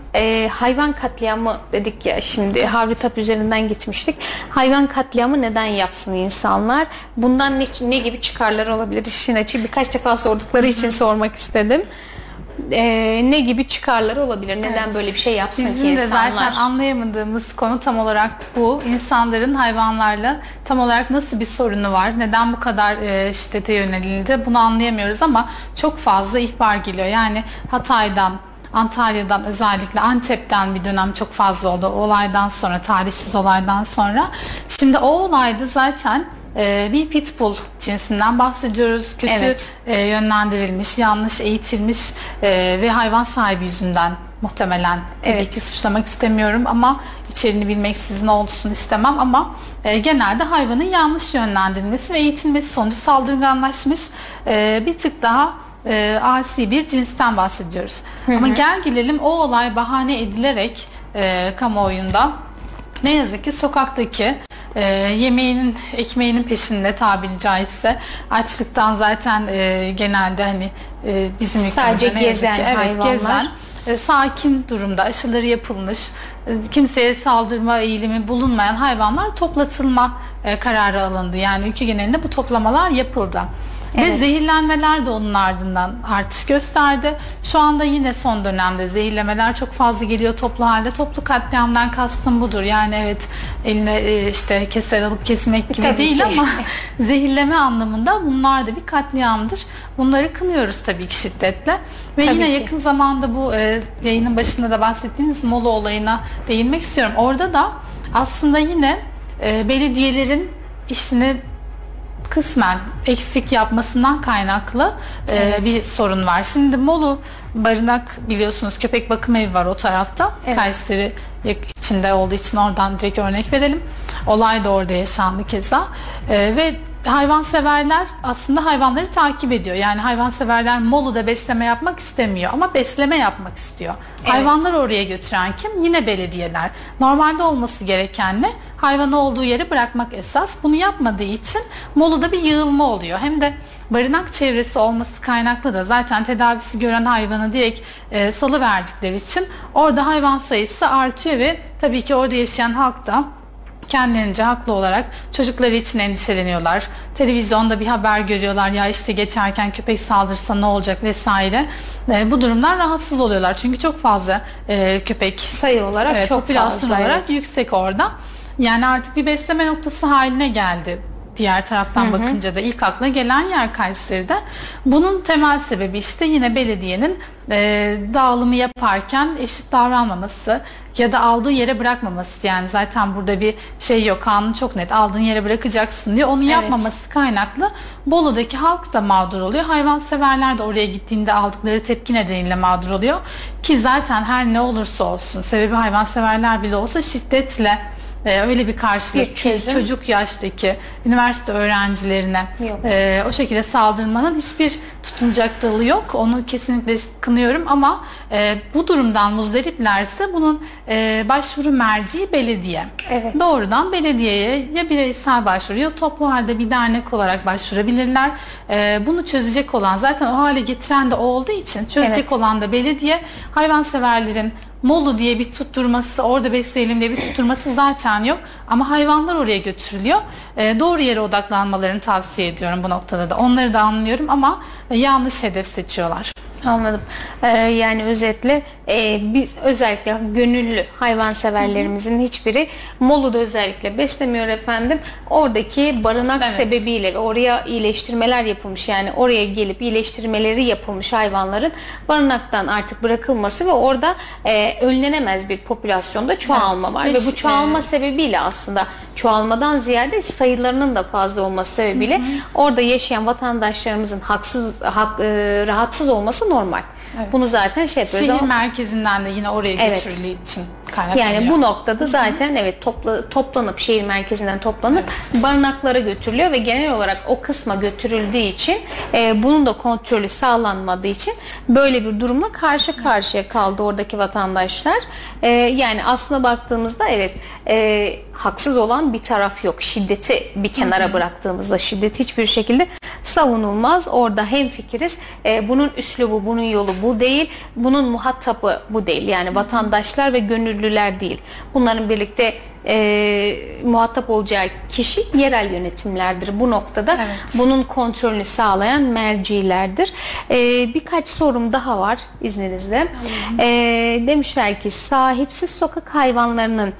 hayvan katliamı dedik ya şimdi Havritap üzerinden gitmiştik. Hayvan katliamı neden yapsın insanlar? Bundan ne, ne gibi çıkarlar olabilir? İşin açığı birkaç defa sordukları için sormak istedim. E, ne gibi çıkarları olabilir? Neden böyle bir şey yapsın ki Bizim de insanlar? zaten anlayamadığımız konu tam olarak bu. İnsanların hayvanlarla tam olarak nasıl bir sorunu var? Neden bu kadar e, şiddete yönelildi? Bunu anlayamıyoruz ama çok fazla ihbar geliyor. Yani Hatay'dan Antalya'dan özellikle Antep'ten bir dönem çok fazla oldu. O olaydan sonra, tarihsiz olaydan sonra. Şimdi o olayda zaten e, bir pitbull cinsinden bahsediyoruz. Kötü Evet. e, yönlendirilmiş, yanlış eğitilmiş e, ve hayvan sahibi yüzünden muhtemelen tabii Evet. ki suçlamak istemiyorum ama içeriğini bilmeksizin olsun istemem ama e, genelde hayvanın yanlış yönlendirilmesi ve eğitilmesi sonucu saldırganlaşmış e, bir tık daha e, asi bir cinsten bahsediyoruz. Ama gel gelelim o olay bahane edilerek e, kamuoyunda ne yazık ki sokaktaki e, yemeğinin, ekmeğinin peşinde tabiri caizse açlıktan zaten e, genelde hani e, bizim Sadece ülkemizde ne yazık gezen ki, evet, hayvanlar. gezen e, sakin durumda aşıları yapılmış e, kimseye saldırma eğilimi bulunmayan hayvanlar toplatılma e, kararı alındı. Yani ülke genelinde bu toplamalar yapıldı. Ve Evet. zehirlenmeler de onun ardından artış gösterdi. Şu anda yine son dönemde zehirlemeler çok fazla geliyor toplu halde. Toplu katliamdan kastım budur. Yani evet eline e, işte keser alıp kesmek gibi Tabii değil ki. ama <laughs> <laughs> zehirleme anlamında bunlar da bir katliamdır. Bunları kınıyoruz tabii ki şiddetle. Ve Tabii yine ki. yakın zamanda bu e, yayının başında da bahsettiğiniz Mola olayına değinmek istiyorum. Orada da aslında yine e, belediyelerin işini kısmen eksik yapmasından kaynaklı e, Evet. bir sorun var. Şimdi Molu barınak biliyorsunuz köpek bakım evi var o tarafta. Evet. Kayseri içinde olduğu için oradan direkt örnek verelim. Olay da orada yaşandı keza. E, ve hayvanseverler aslında hayvanları takip ediyor. Yani hayvanseverler Molu'da besleme yapmak istemiyor ama besleme yapmak istiyor. Evet. Hayvanları oraya götüren kim? Yine belediyeler. Normalde olması gereken ne? Hayvanı olduğu yere bırakmak esas. Bunu yapmadığı için Molu'da bir yığılma oluyor. Hem de barınak çevresi olması kaynaklı da zaten tedavisi gören hayvanı direkt e, salı verdikleri için orada hayvan sayısı artıyor ve tabii ki orada yaşayan halk da kendilerince haklı olarak çocukları için endişeleniyorlar. Televizyonda bir haber görüyorlar ya işte geçerken köpek saldırsa ne olacak vesaire. E, bu durumdan rahatsız oluyorlar. Çünkü çok fazla e, köpek Sayı olarak evet, çok popülasyon fazla, olarak evet. yüksek orada. Yani artık bir besleme noktası haline geldi. Diğer taraftan bakınca da ilk akla gelen yer Kayseri'de. Bunun temel sebebi işte yine belediyenin e, dağılımı yaparken eşit davranmaması ya da aldığı yere bırakmaması. Yani zaten burada bir şey yok. Kanun çok net. Aldığın yere bırakacaksın diyor. Onu yapmaması kaynaklı Bolu'daki halk da mağdur oluyor. Hayvanseverler de oraya gittiğinde aldıkları tepki nedeniyle mağdur oluyor. Ki zaten her ne olursa olsun sebebi hayvanseverler bile olsa şiddetle e, öyle bir karşılık ki çocuk yaştaki üniversite öğrencilerine Yok. e, o şekilde saldırmanın hiçbir tutunacak dalı yok. Onu kesinlikle kınıyorum ama e, bu durumdan muzdariplerse bunun e, başvuru merci belediye. Evet. Doğrudan belediyeye ya bireysel başvuru ya toplu halde bir dernek olarak başvurabilirler. E, bunu çözecek olan zaten o hale getiren de o olduğu için çözecek Evet. olan da belediye hayvanseverlerin Molu diye bir tutturması, orada besleyelim diye bir tutturması zaten yok. Ama hayvanlar oraya götürülüyor. E, doğru yere odaklanmalarını tavsiye ediyorum bu noktada da. Onları da anlıyorum ama yanlış hedef seçiyorlar. Anladım. Ee, yani özetle e, biz özellikle gönüllü hayvanseverlerimizin hiçbiri Molu'da özellikle beslemiyor efendim. Oradaki barınak Evet. sebebiyle ve oraya iyileştirmeler yapılmış yani oraya gelip iyileştirmeleri yapılmış hayvanların barınaktan artık bırakılması ve orada e, önlenemez bir popülasyonda çoğalma Evet. var Ve ve bu çoğalma e, sebebiyle aslında çoğalmadan ziyade sayılarının da fazla olması sebebiyle orada yaşayan vatandaşlarımızın haksız hak, e, rahatsız olması normal. Bunu zaten şey yapıyoruz Şehir ama merkezinden de yine oraya Evet. götürüldüğü için kaynaklanıyor. yani bu noktada zaten evet topla, toplanıp şehir merkezinden toplanıp barınaklara götürülüyor ve genel olarak o kısma götürüldüğü için e, bunun da kontrolü sağlanmadığı için böyle bir durumla karşı karşıya kaldı oradaki vatandaşlar. E, yani aslına baktığımızda evet e, haksız olan bir taraf yok. Şiddeti bir kenara bıraktığımızda şiddet hiçbir şekilde savunulmaz. Orada hem fikiriz. E, bunun üslubu, bunun yolu bu değil. Bunun muhatabı bu değil. Yani vatandaşlar ve gönüllüler değil. Bunların birlikte e, muhatap olacağı kişi yerel yönetimlerdir. Bu noktada Evet. bunun kontrolünü sağlayan mercilerdir. E, birkaç sorum daha var izninizle. E, demişler ki sahipsiz sokak hayvanlarının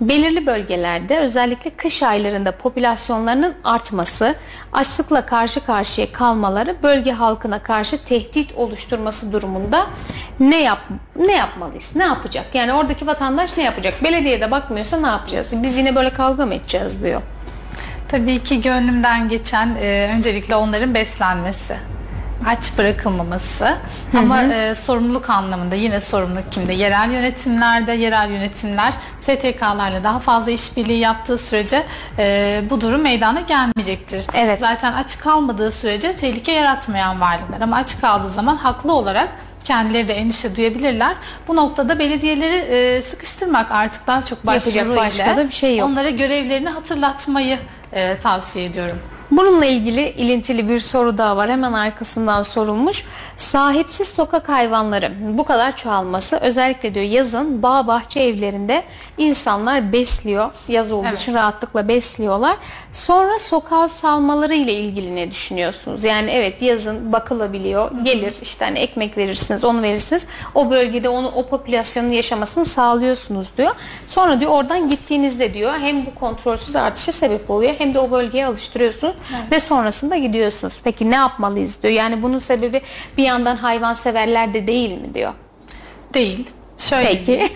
belirli bölgelerde özellikle kış aylarında popülasyonlarının artması, açlıkla karşı karşıya kalmaları bölge halkına karşı tehdit oluşturması durumunda ne yap ne yapmalıyız? Ne yapacak? Yani oradaki vatandaş ne yapacak? Belediye de bakmıyorsa ne yapacağız? Biz yine böyle kavga mı edeceğiz diyor. Tabii ki gönlümden geçen e, öncelikle onların beslenmesi. Aç bırakılmaması ama e, sorumluluk anlamında yine sorumluluk kimde? Yerel yönetimlerde, yerel yönetimler STK'larla daha fazla işbirliği yaptığı sürece e, bu durum meydana gelmeyecektir. Evet. Zaten aç kalmadığı sürece tehlike yaratmayan varlıklar ama aç kaldığı zaman haklı olarak kendileri de endişe duyabilirler. Bu noktada belediyeleri e, sıkıştırmak artık daha çok başvuru Yapacak başka da bir şey yok. onlara görevlerini hatırlatmayı e, tavsiye ediyorum. Bununla ilgili ilintili bir soru daha var. Hemen arkasından sorulmuş. Sahipsiz sokak hayvanları bu kadar çoğalması özellikle diyor yazın bağ bahçe evlerinde insanlar besliyor. Yaz olduğu Evet. için rahatlıkla besliyorlar. Sonra sokağa salmaları ile ilgili ne düşünüyorsunuz? Yani evet yazın bakılabiliyor. Gelir işte hani ekmek verirsiniz, onu verirsiniz. O bölgede onu o popülasyonun yaşamasını sağlıyorsunuz diyor. Sonra diyor oradan gittiğinizde diyor hem bu kontrolsüz artışa sebep oluyor hem de o bölgeye alıştırıyorsunuz ve sonrasında gidiyorsunuz. Peki ne yapmalıyız diyor. Yani bunun sebebi bir yandan hayvanseverler de değil mi diyor. Değil. Şöyle Peki.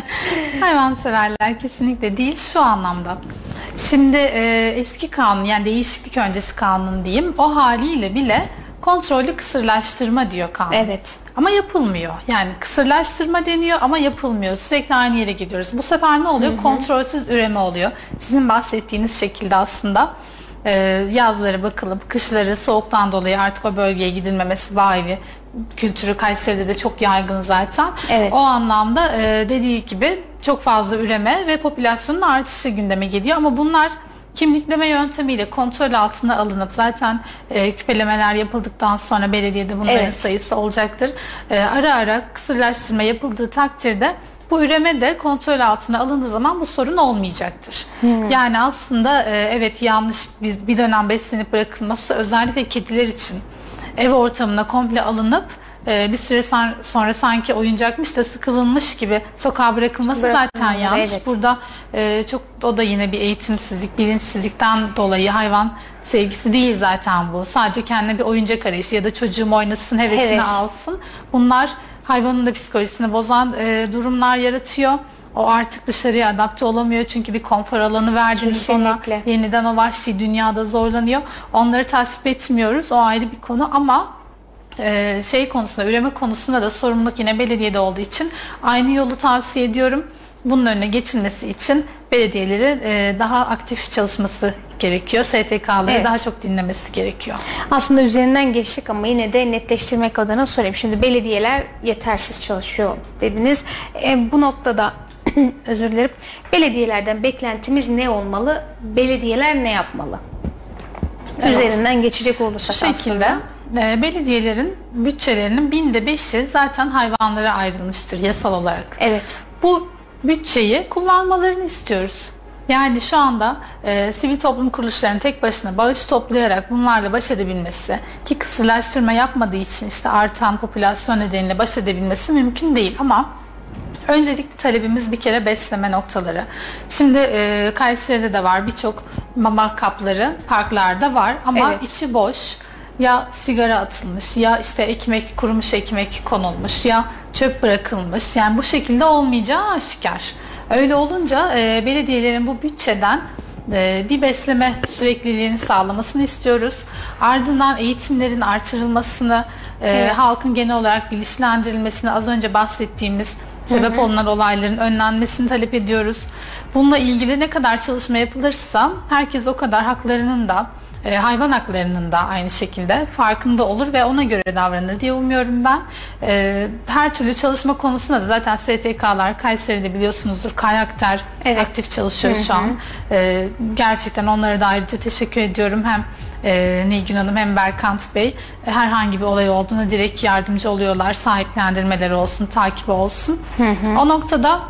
<laughs> Hayvanseverler kesinlikle değil şu anlamda. Şimdi e, eski kanun yani değişiklik öncesi kanun diyeyim o haliyle bile kontrollü kısırlaştırma diyor kanun. Evet. Ama yapılmıyor. Yani kısırlaştırma deniyor ama yapılmıyor. Sürekli aynı yere gidiyoruz. Bu sefer ne oluyor? Kontrolsüz üreme oluyor. Sizin bahsettiğiniz şekilde aslında yazları bakılıp kışları soğuktan dolayı artık o bölgeye gidilmemesi bağ evi kültürü Kayseri'de de çok yaygın zaten. Evet. O anlamda e, dediği gibi çok fazla üreme ve popülasyonun artışı gündeme geliyor ama bunlar kimlikleme yöntemiyle kontrol altına alınıp zaten e, küpelemeler yapıldıktan sonra belediyede bunların Evet. sayısı olacaktır. E, ara ara kısırlaştırma yapıldığı takdirde bu üreme de kontrol altına alındığı zaman bu sorun olmayacaktır. Yani aslında e, evet yanlış bir, bir dönem beslenip bırakılması özellikle kediler için ev ortamına komple alınıp e, bir süre sonra sanki oyuncakmış da sıkılınmış gibi sokağa bırakılması zaten Bırakılmaları, yanlış. evet. Burada e, çok o da yine bir eğitimsizlik, bilinçsizlikten dolayı hayvan sevgisi değil zaten bu. Sadece kendine bir oyuncak arayışı ya da çocuğum oynasın hevesini Heves. alsın. Bunlar hayvanın da psikolojisini bozan e, durumlar yaratıyor. O artık dışarıya adapte olamıyor çünkü bir konfor alanı verdiniz ona. Yeniden o vahşi dünyada zorlanıyor. Onları tasvip etmiyoruz. O ayrı bir konu ama e, şey konusunda, üreme konusunda da sorumluluk yine belediyede olduğu için aynı yolu tavsiye ediyorum. Bunun önüne geçilmesi için belediyeleri e, daha aktif çalışması gerekiyor. STK'ları Evet. daha çok dinlemesi gerekiyor. Aslında üzerinden geçtik ama yine de netleştirmek adına sorayım. Şimdi belediyeler yetersiz çalışıyor dediniz. E, bu noktada <clears throat> özür dilerim. Belediyelerden beklentimiz ne olmalı? Belediyeler ne yapmalı? Üzerinden geçecek olursak Şu şekilde aslında. e, belediyelerin bütçelerinin binde beşi zaten hayvanlara ayrılmıştır yasal olarak. Evet. Bu bütçeyi kullanmalarını istiyoruz. Yani şu anda e, sivil toplum kuruluşlarının tek başına bağış toplayarak bunlarla baş edebilmesi ki kısırlaştırma yapmadığı için işte artan popülasyon nedeniyle baş edebilmesi mümkün değil ama öncelikli talebimiz bir kere besleme noktaları. Şimdi e, Kayseri'de de var birçok mama kapları parklarda var ama Evet. içi boş ya sigara atılmış ya işte ekmek kurumuş ekmek konulmuş ya çöp bırakılmış yani bu şekilde olmayacağı aşikar. Öyle olunca e, belediyelerin bu bütçeden e, bir besleme sürekliliğini sağlamasını istiyoruz. Ardından eğitimlerin artırılmasını, e, Evet. halkın genel olarak bilinçlendirilmesini az önce bahsettiğimiz sebep olunan olayların önlenmesini talep ediyoruz. Bununla ilgili ne kadar çalışma yapılırsa herkes o kadar haklarının da e, hayvan haklarının da aynı şekilde farkında olur ve ona göre davranır diye umuyorum ben. E, her türlü çalışma konusunda da zaten STK'lar Kayseri'de biliyorsunuzdur Kayakter Evet. aktif çalışıyor şu an. E, gerçekten onlara da ayrıca teşekkür ediyorum. Hem e, Nilgün Hanım hem Berkant Bey e, herhangi bir olay olduğunda direkt yardımcı oluyorlar. Sahiplendirmeleri olsun, takibi olsun. O noktada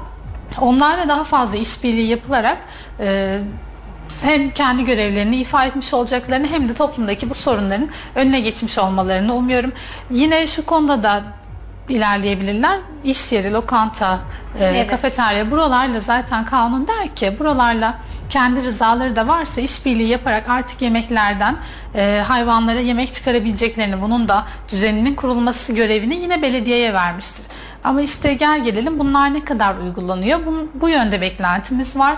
onlarla daha fazla işbirliği yapılarak e, hem kendi görevlerini ifa etmiş olacaklarını hem de toplumdaki bu sorunların önüne geçmiş olmalarını umuyorum. Yine şu konuda da ilerleyebilirler. İş yeri, lokanta, e, Evet. kafeterya buralarla zaten kanun der ki buralarla kendi rızaları da varsa işbirliği yaparak artık yemeklerden e, hayvanlara yemek çıkarabileceklerini bunun da düzeninin kurulması görevini yine belediyeye vermiştir. Ama işte gel gelelim bunlar ne kadar uygulanıyor? Bu, bu yönde beklentimiz var.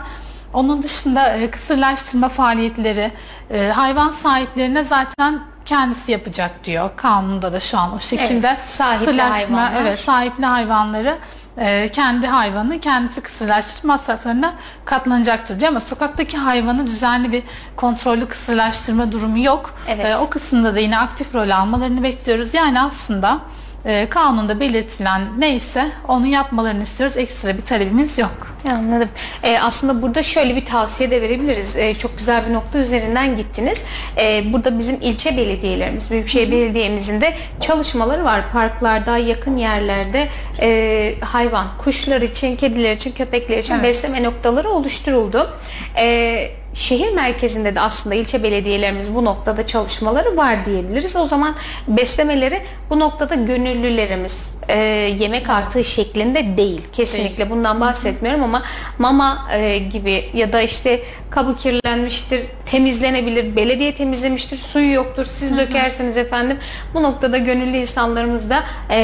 Onun dışında e, kısırlaştırma faaliyetleri e, hayvan sahiplerine zaten kendisi yapacak diyor. Kanunda da şu an o şekilde. Evet, sahipli kısırlaştırma, hayvanlar. evet sahipli hayvanları e, kendi hayvanı kendisi kısırlaştırma masraflarına katlanacaktır diyor ama sokaktaki hayvanı düzenli bir kontrollü kısırlaştırma durumu yok. Evet. E, o kısımda da yine aktif rol almalarını bekliyoruz. Yani aslında e, kanunda belirtilen neyse onu yapmalarını istiyoruz. Ekstra bir talebimiz yok. Anladım. Ee, aslında burada şöyle bir tavsiye de verebiliriz. Ee, çok güzel bir nokta üzerinden gittiniz. Ee, burada bizim ilçe belediyelerimiz, Büyükşehir Belediye'mizin de çalışmaları var. Parklarda, yakın yerlerde e, hayvan, kuşlar için, kediler için, köpekler için Evet. besleme noktaları oluşturuldu. Ee, şehir merkezinde de aslında ilçe belediyelerimiz bu noktada çalışmaları var diyebiliriz. O zaman beslemeleri bu noktada gönüllülerimiz e, yemek artığı şeklinde değil. Kesinlikle bundan bahsetmiyorum ama mama e, gibi ya da işte kabı kirlenmiştir, temizlenebilir, belediye temizlemiştir, suyu yoktur, siz dökersiniz efendim. Bu noktada gönüllü insanlarımız da e,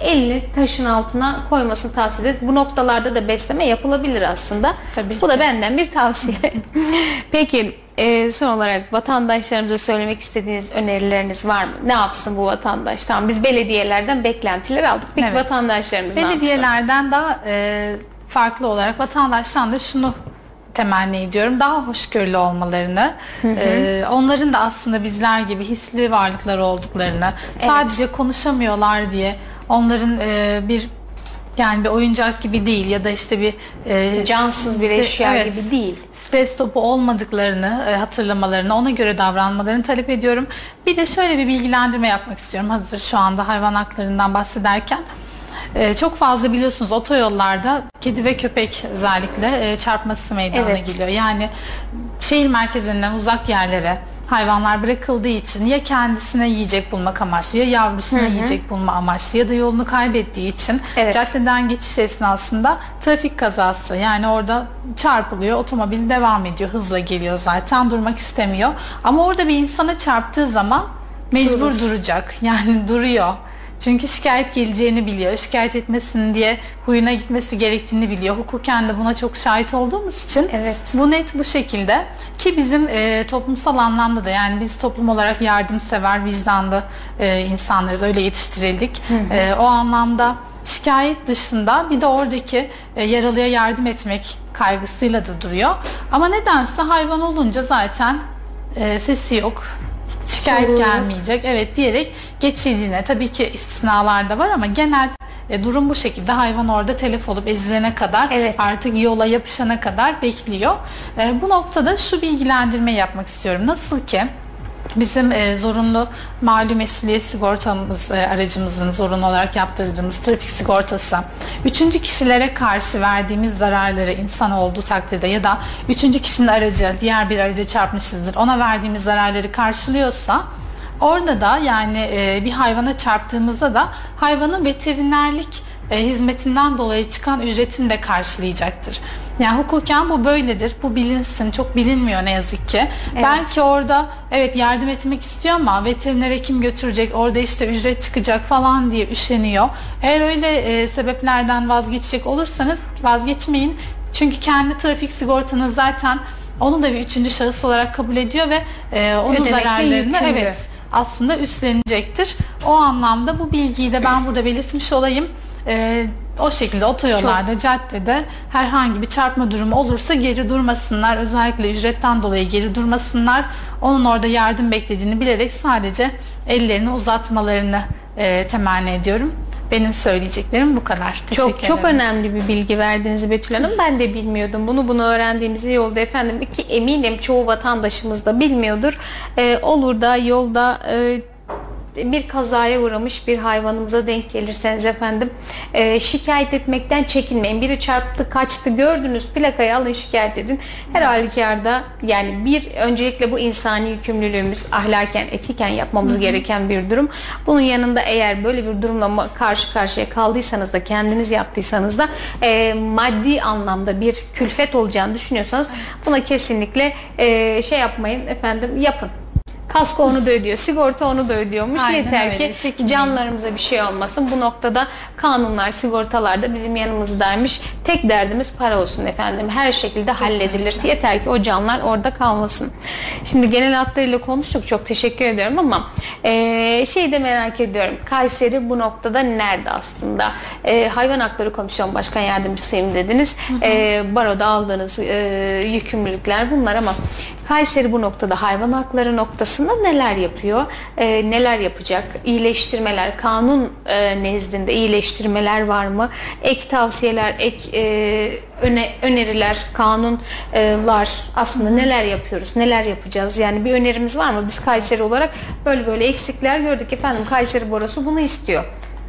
elini taşın altına koymasını tavsiye ederiz. Bu noktalarda da besleme yapılabilir aslında. Tabii Bu da ki. benden bir tavsiye. <laughs> Peki e, son olarak vatandaşlarımıza söylemek istediğiniz önerileriniz var mı? Ne yapsın bu vatandaş? Tamam biz belediyelerden beklentiler aldık. Peki Evet. vatandaşlarımız? Belediyelerden daha e, farklı olarak vatandaştan da şunu temenni ediyorum. Daha hoşgörülü olmalarını, e, onların da aslında bizler gibi hisli varlıklar olduklarını, sadece konuşamıyorlar diye onların e, bir yani bir oyuncak gibi değil ya da işte bir e, Cansız bir eşya gibi değil. Stres topu olmadıklarını e, hatırlamalarını, ona göre davranmalarını talep ediyorum. Bir de şöyle bir bilgilendirme yapmak istiyorum hazır şu anda hayvan haklarından bahsederken. E, çok fazla biliyorsunuz otoyollarda kedi ve köpek özellikle e, çarpması meydana Evet. geliyor. Yani şehir merkezinden uzak yerlere hayvanlar bırakıldığı için ya kendisine yiyecek bulmak amaçlı ya yavrusuna yiyecek bulma amaçlı ya da yolunu kaybettiği için Evet. caddeden geçiş esnasında trafik kazası yani orada çarpılıyor otomobil devam ediyor hızla geliyor zaten durmak istemiyor ama orada bir insana çarptığı zaman mecbur duracak yani duruyor. Çünkü şikayet geleceğini biliyor. Şikayet etmesin diye huyuna gitmesi gerektiğini biliyor. Hukuken de buna çok şahit olduğumuz için Evet. bu net bu şekilde ki bizim e, toplumsal anlamda da yani biz toplum olarak yardımsever, vicdanlı e, insanlarız. Öyle yetiştirildik. E, o anlamda şikayet dışında bir de oradaki e, yaralıya yardım etmek kaygısıyla da duruyor. Ama nedense hayvan olunca zaten e, sesi yok. Şikayet Soruyor. gelmeyecek. Evet diyerek geçildiğine tabii ki istisnalar da var ama genel e, durum bu şekilde. Hayvan orada telef olup ezilene kadar Evet. artık yola yapışana kadar bekliyor. E, bu noktada şu bilgilendirme yapmak istiyorum. Nasıl ki bizim e, zorunlu mali mesuliyet sigortamız e, aracımızın zorunlu olarak yaptırdığımız trafik sigortası üçüncü kişilere karşı verdiğimiz zararları insan olduğu takdirde ya da üçüncü kişinin aracı diğer bir araca çarpmışızdır ona verdiğimiz zararları karşılıyorsa orada da yani e, bir hayvana çarptığımızda da hayvanın veterinerlik e, hizmetinden dolayı çıkan ücretini de karşılayacaktır. Yani hukuken bu böyledir. Bu bilinsin. Çok bilinmiyor ne yazık ki. Belki orada evet yardım etmek istiyor ama veteriner hekim götürecek. Orada işte ücret çıkacak falan diye üşeniyor. Eğer öyle e, sebeplerden vazgeçecek olursanız vazgeçmeyin. Çünkü kendi trafik sigortanız zaten onu da bir üçüncü şahıs olarak kabul ediyor ve e, onun Ödemekte zararlarını yükümlü. evet aslında üstlenecektir. O anlamda bu bilgiyi de ben <clears throat> burada belirtmiş olayım. Ee, o şekilde otoyollarda, caddede herhangi bir çarpma durumu olursa geri durmasınlar. Özellikle ücretten dolayı geri durmasınlar. Onun orada yardım beklediğini bilerek sadece ellerini uzatmalarını e, temenni ediyorum. Benim söyleyeceklerim bu kadar. Teşekkür Çok çok ederim. önemli bir bilgi verdiniz Betül Hanım. Ben de bilmiyordum. Bunu bunu öğrendiğimiz iyi oldu efendim. Ki eminim çoğu vatandaşımız da bilmiyordur. Ee, olur da yolda e, bir kazaya uğramış bir hayvanımıza denk gelirseniz efendim e, şikayet etmekten çekinmeyin. Biri çarptı, kaçtı, gördünüz plakayı alın şikayet edin. Her halükarda yani bir öncelikle bu insani yükümlülüğümüz ahlaken, etiken yapmamız gereken bir durum. Bunun yanında eğer böyle bir durumla karşı karşıya kaldıysanız da kendiniz yaptıysanız da e, maddi anlamda bir külfet olacağını düşünüyorsanız buna kesinlikle e, şey yapmayın efendim yapın. Kasko onu da ödüyor, sigorta onu da ödüyormuş. Aynen Yeter öyle, ki çekinmeyin. canlarımıza bir şey olmasın. Bu noktada kanunlar, sigortalar da bizim yanımızdaymış. Tek derdimiz para olsun efendim. Her şekilde halledilir. Yeter ki o canlar orada kalmasın. Şimdi genel hatlarıyla konuştuk. Çok teşekkür ediyorum ama eee şey de merak ediyorum. Kayseri bu noktada nerede aslında? Eee, Hayvan Hakları Komisyon Başkan Yardımcısıyım dediniz. Eee, baroda aldığınız eee, yükümlülükler bunlar ama Kayseri bu noktada hayvan hakları noktasında neler yapıyor? Ee, neler yapacak? İyileştirmeler, kanun e, nezdinde iyileştirmeler var mı? Ek tavsiyeler, ek e, öne, öneriler, kanunlar aslında neler yapıyoruz? Neler yapacağız? Yani bir önerimiz var mı? Biz Kayseri olarak böyle böyle eksikler gördük efendim. Kayseri Borosu bunu istiyor.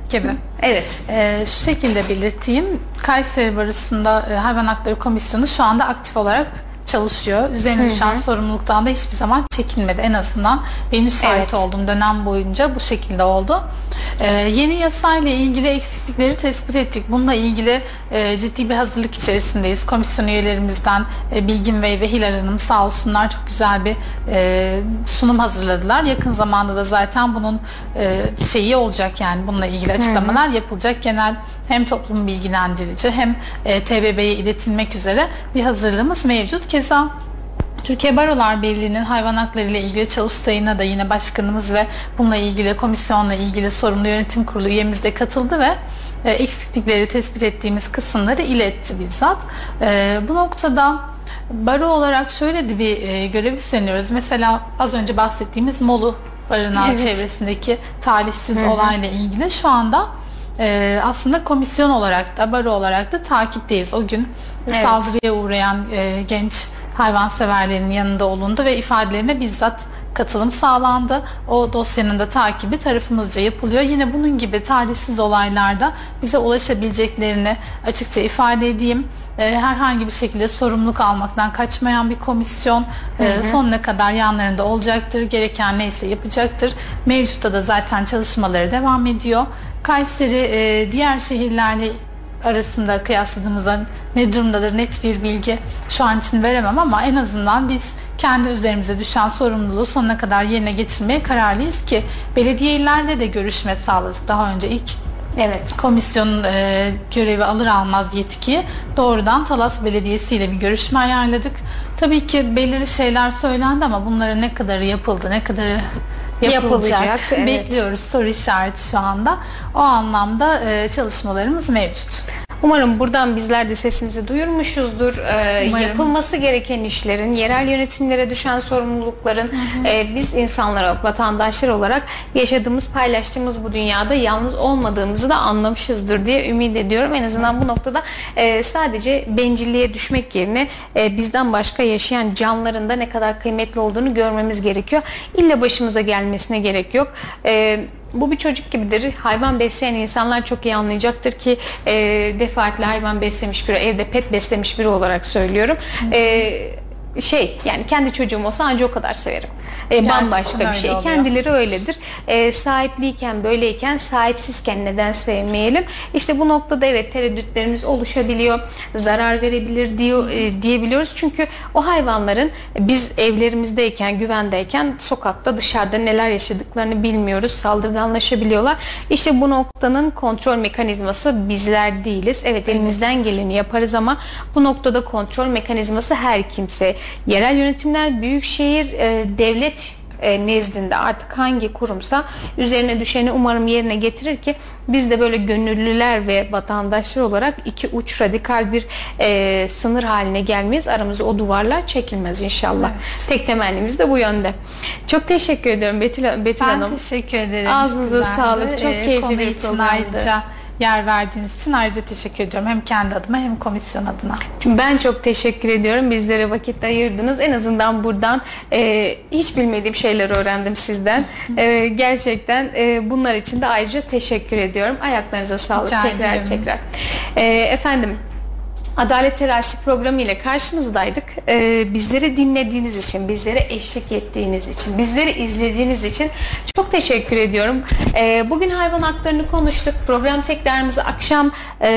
gibi. Evet. Ee, şu şekilde belirteyim. Kayseri Barosu'nda e, Hayvan Hakları Komisyonu şu anda aktif olarak çalışıyor. Üzerine düşen sorumluluktan da hiçbir zaman çekinmedi. En azından benim şahit Evet. olduğum dönem boyunca bu şekilde oldu. Ee, yeni yasayla ilgili eksiklikleri tespit ettik. Bununla ilgili e, ciddi bir hazırlık içerisindeyiz. Komisyon üyelerimizden e, Bilgin Bey ve Hilal Hanım sağ olsunlar çok güzel bir e, sunum hazırladılar. Yakın zamanda da zaten bunun e, şeyi olacak yani bununla ilgili açıklamalar yapılacak. Genel hem toplum bilgilendirici hem e, TBB'ye iletilmek üzere bir hazırlığımız mevcut. Keza Türkiye Barolar Birliği'nin hayvan hakları ile ilgili çalıştayına da yine başkanımız ve bununla ilgili komisyonla ilgili sorumlu yönetim kurulu üyemiz de katıldı ve e, eksiklikleri tespit ettiğimiz kısımları iletti bizzat. E, bu noktada Baro olarak şöyle de bir e, görev üstleniyoruz. Mesela az önce bahsettiğimiz Molu barınağı Evet. çevresindeki talihsiz olayla ilgili şu anda e, aslında komisyon olarak da baro olarak da takipteyiz. O gün Evet. saldırıya uğrayan e, genç hayvanseverlerin yanında olundu ve ifadelerine bizzat katılım sağlandı. O dosyanın da takibi tarafımızca yapılıyor. Yine bunun gibi talihsiz olaylarda bize ulaşabileceklerini açıkça ifade edeyim. E, herhangi bir şekilde sorumluluk almaktan kaçmayan bir komisyon e, sonuna kadar yanlarında olacaktır. Gereken neyse yapacaktır. Mevcutta da zaten çalışmaları devam ediyor. Kayseri e, diğer şehirlerle arasında kıyasladığımızda ne durumdadır net bir bilgi şu an için veremem ama en azından biz kendi üzerimize düşen sorumluluğu sonuna kadar yerine getirmeye kararlıyız ki belediyelerle de görüşme sağladık daha önce ilk Evet. komisyonun e, görevi alır almaz yetki doğrudan Talas Belediyesi ile bir görüşme ayarladık. Tabii ki belirli şeyler söylendi ama bunların ne kadarı yapıldı, ne kadarı yapılacak, Yapılacak, evet. bekliyoruz soru işareti şu anda. O anlamda e, çalışmalarımız mevcut. Umarım buradan bizler de sesimizi duyurmuşuzdur. Ee, Umarım. yapılması gereken işlerin, yerel yönetimlere düşen sorumlulukların e, biz insanlara, vatandaşlar olarak yaşadığımız, paylaştığımız bu dünyada yalnız olmadığımızı da anlamışızdır diye ümit ediyorum. En azından bu noktada e, sadece bencilliğe düşmek yerine e, bizden başka yaşayan canlıların da ne kadar kıymetli olduğunu görmemiz gerekiyor. İlle başımıza gelmesine gerek yok. E, bu bir çocuk gibidir. Hayvan besleyen insanlar çok iyi anlayacaktır ki e, defaatle hayvan beslemiş biri, evde pet beslemiş biri olarak söylüyorum. E, şey yani kendi çocuğum olsa ancak o kadar severim. E, bambaşka bir şey. oluyor. Kendileri öyledir. E, sahipliyken böyleyken sahipsizken neden sevmeyelim? İşte bu noktada evet tereddütlerimiz oluşabiliyor. Zarar verebilir diyor, e, diyebiliyoruz. Çünkü o hayvanların biz evlerimizdeyken, güvendeyken sokakta dışarıda neler yaşadıklarını bilmiyoruz. Saldırganlaşabiliyorlar. İşte bu noktanın kontrol mekanizması bizler değiliz. Evet elimizden geleni yaparız ama bu noktada kontrol mekanizması her kimse. Yerel yönetimler, büyükşehir, e, devlet e, nezdinde artık hangi kurumsa üzerine düşeni umarım yerine getirir ki biz de böyle gönüllüler ve vatandaşlar olarak iki uç radikal bir e, sınır haline gelmeyiz. Aramızda o duvarlar çekilmez inşallah. Tek temennimiz de bu yönde. Çok teşekkür ediyorum Betül, Betül Ben Hanım. teşekkür ederim. Ağzınıza sağlık. Çok keyifli konu bir programdı. ayrıca yer verdiğiniz için ayrıca teşekkür ediyorum. Hem kendi adıma hem komisyon adına. Ben çok teşekkür ediyorum. Bizlere vakit ayırdınız. En azından buradan e, hiç bilmediğim şeyler öğrendim sizden. E, gerçekten e, bunlar için de ayrıca teşekkür ediyorum. Ayaklarınıza sağlık. Rica tekrar ederim. tekrar. E, efendim Adalet Terasi programı ile karşınızdaydık. Ee, bizleri dinlediğiniz için, bizlere eşlik ettiğiniz için, bizleri izlediğiniz için çok teşekkür ediyorum. Ee, bugün hayvan haklarını konuştuk. Program tekrarımızı akşam e,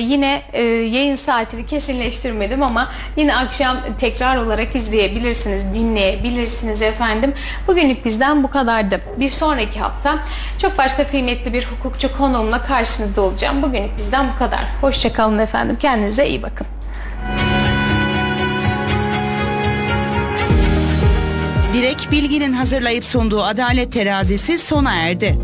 yine e, yayın saatini kesinleştirmedim ama yine akşam tekrar olarak izleyebilirsiniz, dinleyebilirsiniz efendim. Bugünlük bizden bu kadardı. Bir sonraki hafta çok başka kıymetli bir hukukçu konuğumla karşınızda olacağım. Bugünlük bizden bu kadar. Hoşçakalın efendim. Kendinize iyi bakın. Dilek Bilgin'in hazırlayıp sunduğu Adalet Terazisi sona erdi.